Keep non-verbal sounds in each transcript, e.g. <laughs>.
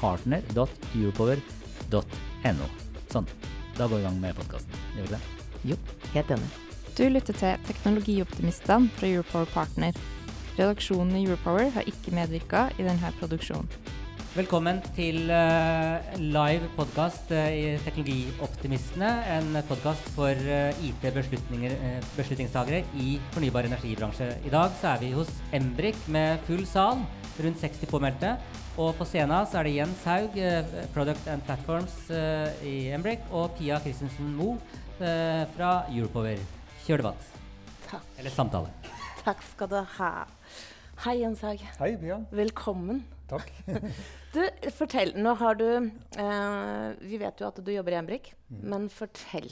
partner.europower.no. Sånn. Da går vi i gang med podkasten. Gjør vi det? Jo, helt enig. Du lytter til Teknologioptimistene fra Europower Partner. Redaksjonen i Europower har ikke medvirka i denne produksjonen. Velkommen til uh, live podkast uh, i Teknologioptimistene. En podkast for IT-beslutningstagere i fornybar energibransje. I dag så er vi hos Embrik med full sal, rundt 60 påmeldte. Og på scenen så er det Jens Haug, Product and Platforms i Embrik, og Pia Christensen Moe fra Europower. Kjør debatt. Takk. Eller samtale. Takk skal du ha. Hei, Jens Haug. Hei, Pia. Velkommen. Takk. <laughs> du, fortell. Nå har du eh, Vi vet jo at du jobber i Embrik, mm. men fortell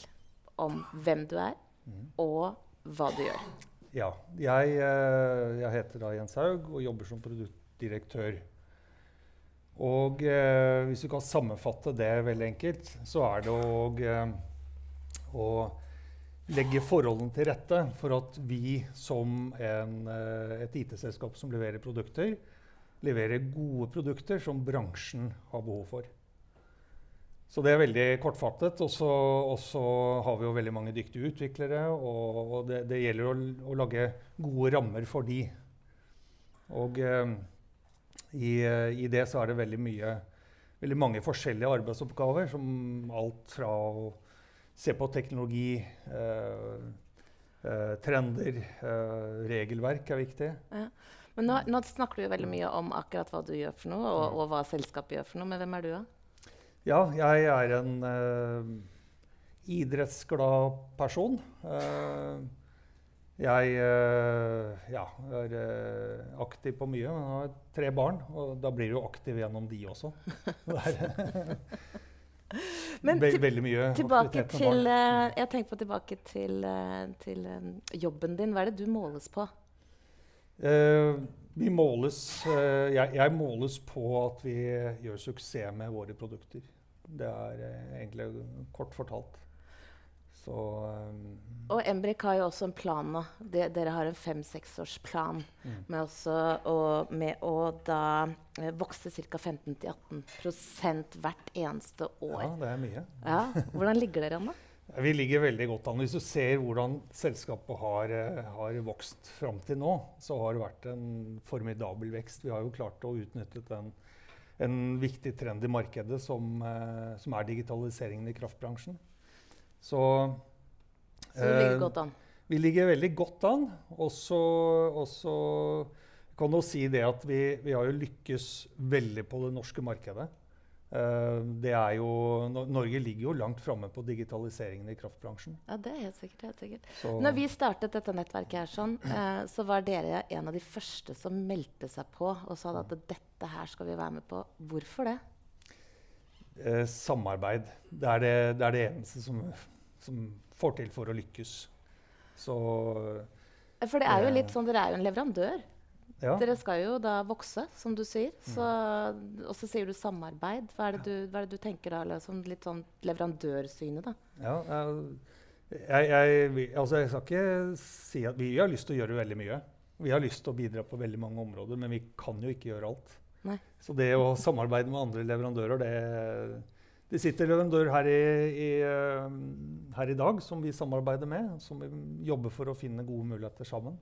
om hvem du er, mm. og hva du gjør. Ja. Jeg, jeg, heter da Jens Haug og jobber som produktdirektør. Og eh, hvis du kan sammenfatte det veldig enkelt, så er det å, eh, å legge forholdene til rette for at vi som en, et IT-selskap som leverer produkter, leverer gode produkter som bransjen har behov for. Så det er veldig kortfattet. Og så har vi jo veldig mange dyktige utviklere. Og, og det, det, gjelder å, å, lage gode rammer for de. Og eh, i, i, det så er det veldig, mye, veldig mange forskjellige arbeidsoppgaver. Som alt fra å se på teknologi, eh, eh, trender, eh, regelverk er viktig. Ja. Men nå, nå, snakker du jo veldig mye om akkurat hva du gjør for noe, og, og hva selskapet gjør for noe. Men hvem er du, da? Ja, jeg er en uh, idrettsglad person. Uh, jeg uh, ja, er aktiv på mye. Jeg har tre barn, og da blir du aktiv gjennom de også. <laughs> Men til, veldig mye tilbake til, jeg tenker på tilbake til, til jobben din. Hva er det du måles på? Uh, vi måles, jeg, jeg, måles på at vi gjør suksess med våre produkter. Det er egentlig kort fortalt. Så, um, og Embrik har jo også en plan nå. De, dere har en fem-seksårsplan mm. med, med, å da vokse ca. 15-18% hvert eneste år. Ja, det er mye. Ja, hvordan ligger dere an, da? <laughs> Vi ligger veldig godt an. Hvis du ser hvordan selskapet har, eh, har vokst fram til nå, så har det vært en formidabel vekst. Vi har jo klart å utnytte en, en viktig trend i markedet som, eh, som, er digitaliseringen i kraftbransjen. Så, så vi ligger eh, godt an? Vi ligger veldig godt an. Og så kan du si det at vi, vi har jo lykkes veldig på det norske markedet. Eh, det er jo, Norge ligger jo langt framme på digitaliseringen i kraftbransjen. Ja, det er helt sikkert. Helt sikkert. Så. Når vi startet dette nettverket, her sånn, eh, så var dere en av de første som meldte seg på og sa at dette her skal vi være med på. Hvorfor det? Eh, samarbeid. Det er det, det er det, eneste som, som, får til for å lykkes. Så For det er jo litt sånn, dere er jo en leverandør. Ja. Dere skal jo da vokse, som du sier. Så, og så sier du samarbeid. Hva er det du, er det du tenker da? Liksom litt sånn leverandørsynet, da? Ja, jeg, jeg, altså jeg, skal ikke si at vi har lyst til å gjøre veldig mye. Vi har lyst til å bidra på veldig mange områder, men vi kan jo ikke gjøre alt. Nei. Så det å samarbeide med andre leverandører det, det sitter leverandører her i, i, eh, her i dag som vi samarbeider med, som vi jobber for å finne gode muligheter sammen.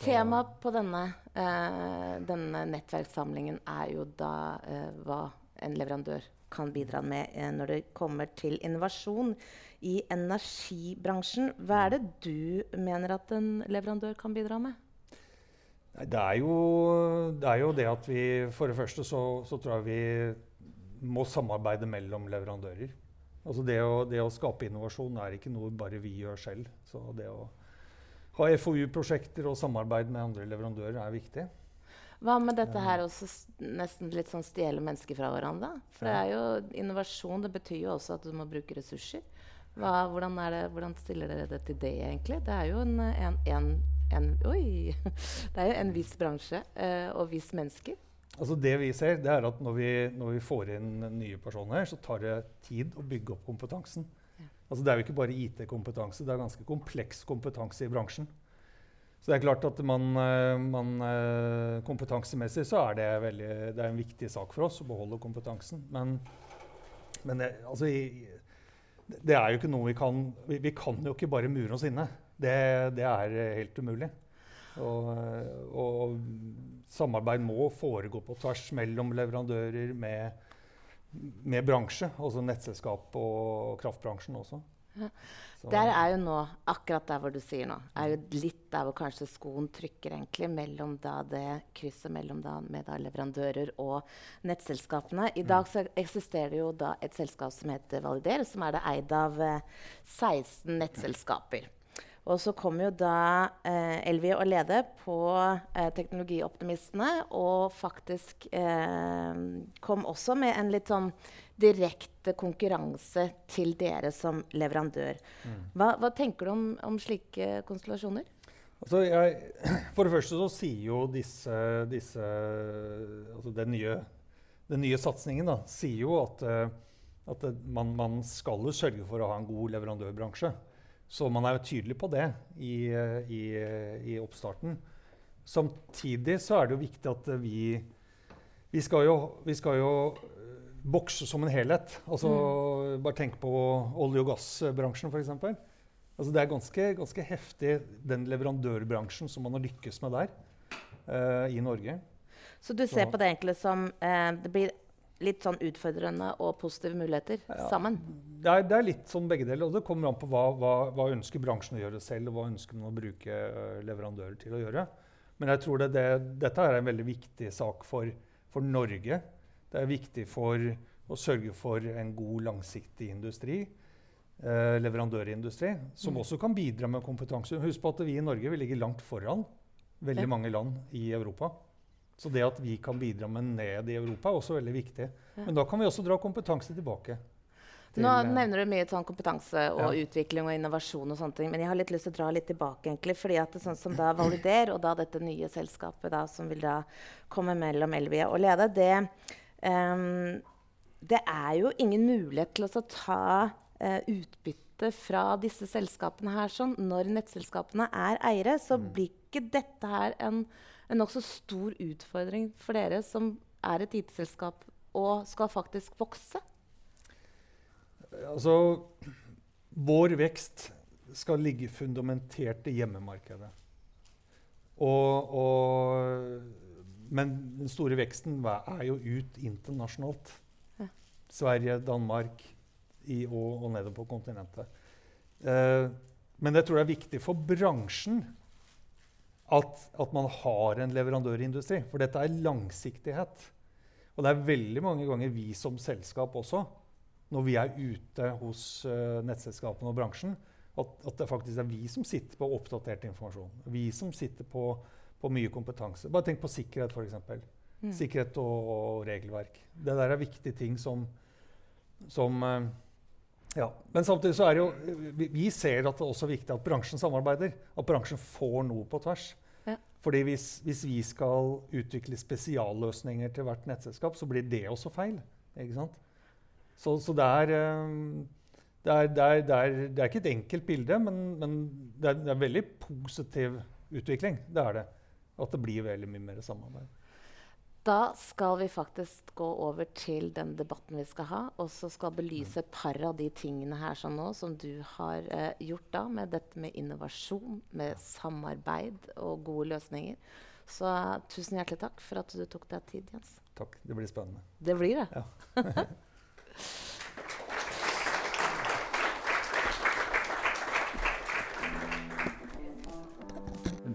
Temaet på denne, uh, denne, nettverkssamlingen er jo da uh, hva en leverandør kan bidra med uh, når det kommer til innovasjon i energibransjen. Hva er det du mener at en leverandør kan bidra med? Det er, jo, det er jo det at vi For det første så, så tror jeg vi må samarbeide mellom leverandører. Altså det å, det å, skape innovasjon er ikke noe bare vi gjør selv. Så det å ha FoU-prosjekter og samarbeid med andre leverandører er viktig. Hva med dette her også nesten litt sånn stjele mennesker fra hverandre? For det er jo innovasjon. Det betyr jo også at du må bruke ressurser. Hva, hvordan, det, hvordan, stiller dere det til det, egentlig? Det er jo en, en, en, en Oi! <laughs> Det er jo en viss bransje eh, og viss mennesker. Altså det vi ser, det er at når vi, når vi, får inn nye personer, så tar det tid å bygge opp kompetansen. Ja. Altså det er jo ikke bare IT-kompetanse, det er ganske kompleks kompetanse i bransjen. Så det er klart at man, eh, man, eh, kompetansemessig så er det, veldig, det er en viktig sak for oss å beholde kompetansen. Men, men det, altså, det, er jo ikke noe vi kan vi, vi, kan jo ikke bare mure oss inne. Det, det er helt umulig. Og, og, samarbeid må foregå på tvers mellom leverandører med, med bransje, altså nettselskap og kraftbransjen også. Ja. Der er jo nå, akkurat der hvor du sier nå, er jo litt der hvor kanskje skoen trykker, egentlig, mellom da det krysset mellom da, med da leverandører og nettselskapene. I dag så eksisterer det jo da et selskap som heter Valider, som er det eid av eh, 16 nettselskaper. Og så kom jo da eh, Elvi og Lede på eh, Teknologioptimistene, og faktisk eh, kom også med en litt sånn direkte konkurranse til dere som leverandør. Mm. Hva, hva, tenker du om, om slike konstellasjoner? Altså jeg, <clears throat> for det første så sier jo disse, disse altså den, nye, den nye satsingen da, sier jo at, eh, at man, man, skal sørge for å ha en god leverandørbransje. Så man er jo tydelig på det i, i, i oppstarten. Samtidig så er det jo viktig at vi Vi skal jo, vi skal jo bokse som en helhet. Altså, mm. Bare tenk på olje- og gassbransjen, f.eks. Altså, det er ganske, ganske, heftig, den leverandørbransjen som man har lykkes med der uh, i Norge. Så du ser Så. på det egentlig som uh, det blir litt sånn utfordrende og positive muligheter ja, sammen? Det er, det er, litt sånn begge deler. Og det kommer an på hva, hva, hva ønsker bransjen å gjøre selv, og hva ønsker man å bruke uh, leverandører til å gjøre. Men jeg tror det, det, dette er en veldig viktig sak for, for, Norge. Det er viktig for å sørge for en god, langsiktig industri. Eh, leverandørindustri, som mm. også kan bidra med kompetanse. Husk på at vi i Norge vi ligger langt foran veldig mange land i Europa. Så det at vi kan bidra med ned i Europa, er også veldig viktig. Ja. Men da kan vi også dra kompetanse tilbake. Til, Nå nevner du mye sånn kompetanse og ja. utvikling og innovasjon. og sånne ting, Men jeg har litt lyst til å dra litt tilbake. egentlig, fordi at det er sånn som da Valider og da dette nye selskapet da, som vil da komme mellom Elvia og Lede, det, um, det er jo ingen mulighet til å ta uh, utbytte fra disse selskapene her sånn. Når nettselskapene er eiere, så mm. blir ikke dette her en en nokså stor utfordring for dere som er et IT-selskap og skal faktisk vokse? Altså, vår vekst skal ligge fundamentert i hjemmemarkedet. Og, og, men den store veksten er jo ut internasjonalt. Ja. Sverige, Danmark i, og, og nedover på kontinentet. Eh, men jeg tror det er viktig for bransjen at, at, man har en leverandørindustri. For dette er langsiktighet. Og det er veldig mange ganger vi som selskap også, når vi er ute hos uh, nettselskapene og bransjen, at, at, det faktisk er vi som sitter på oppdatert informasjon. Vi som sitter på, på mye kompetanse. Bare tenk på sikkerhet, f.eks. Mm. Sikkerhet og, og, regelverk. Det der er viktige ting som, som uh, ja, Men samtidig så er det jo, vi, ser at det er også viktig at bransjen samarbeider. At bransjen får noe på tvers. Fordi hvis, hvis, vi skal utvikle spesialløsninger til hvert nettselskap, så blir det også feil. ikke sant? Så, så det, er, det, er, det, er, det, er, ikke et enkelt bilde, men, men det, er, en veldig positiv utvikling. Det er det. At det blir veldig mye mer samarbeid. Da skal vi faktisk gå over til den debatten vi skal ha, og så skal belyse et par av de tingene her sånn nå, som du har eh, gjort da, med dette med innovasjon, med samarbeid og gode løsninger. Så tusen hjertelig takk for at du tok deg tid, Jens. Takk. Det blir spennende. Det blir det. Ja. <laughs>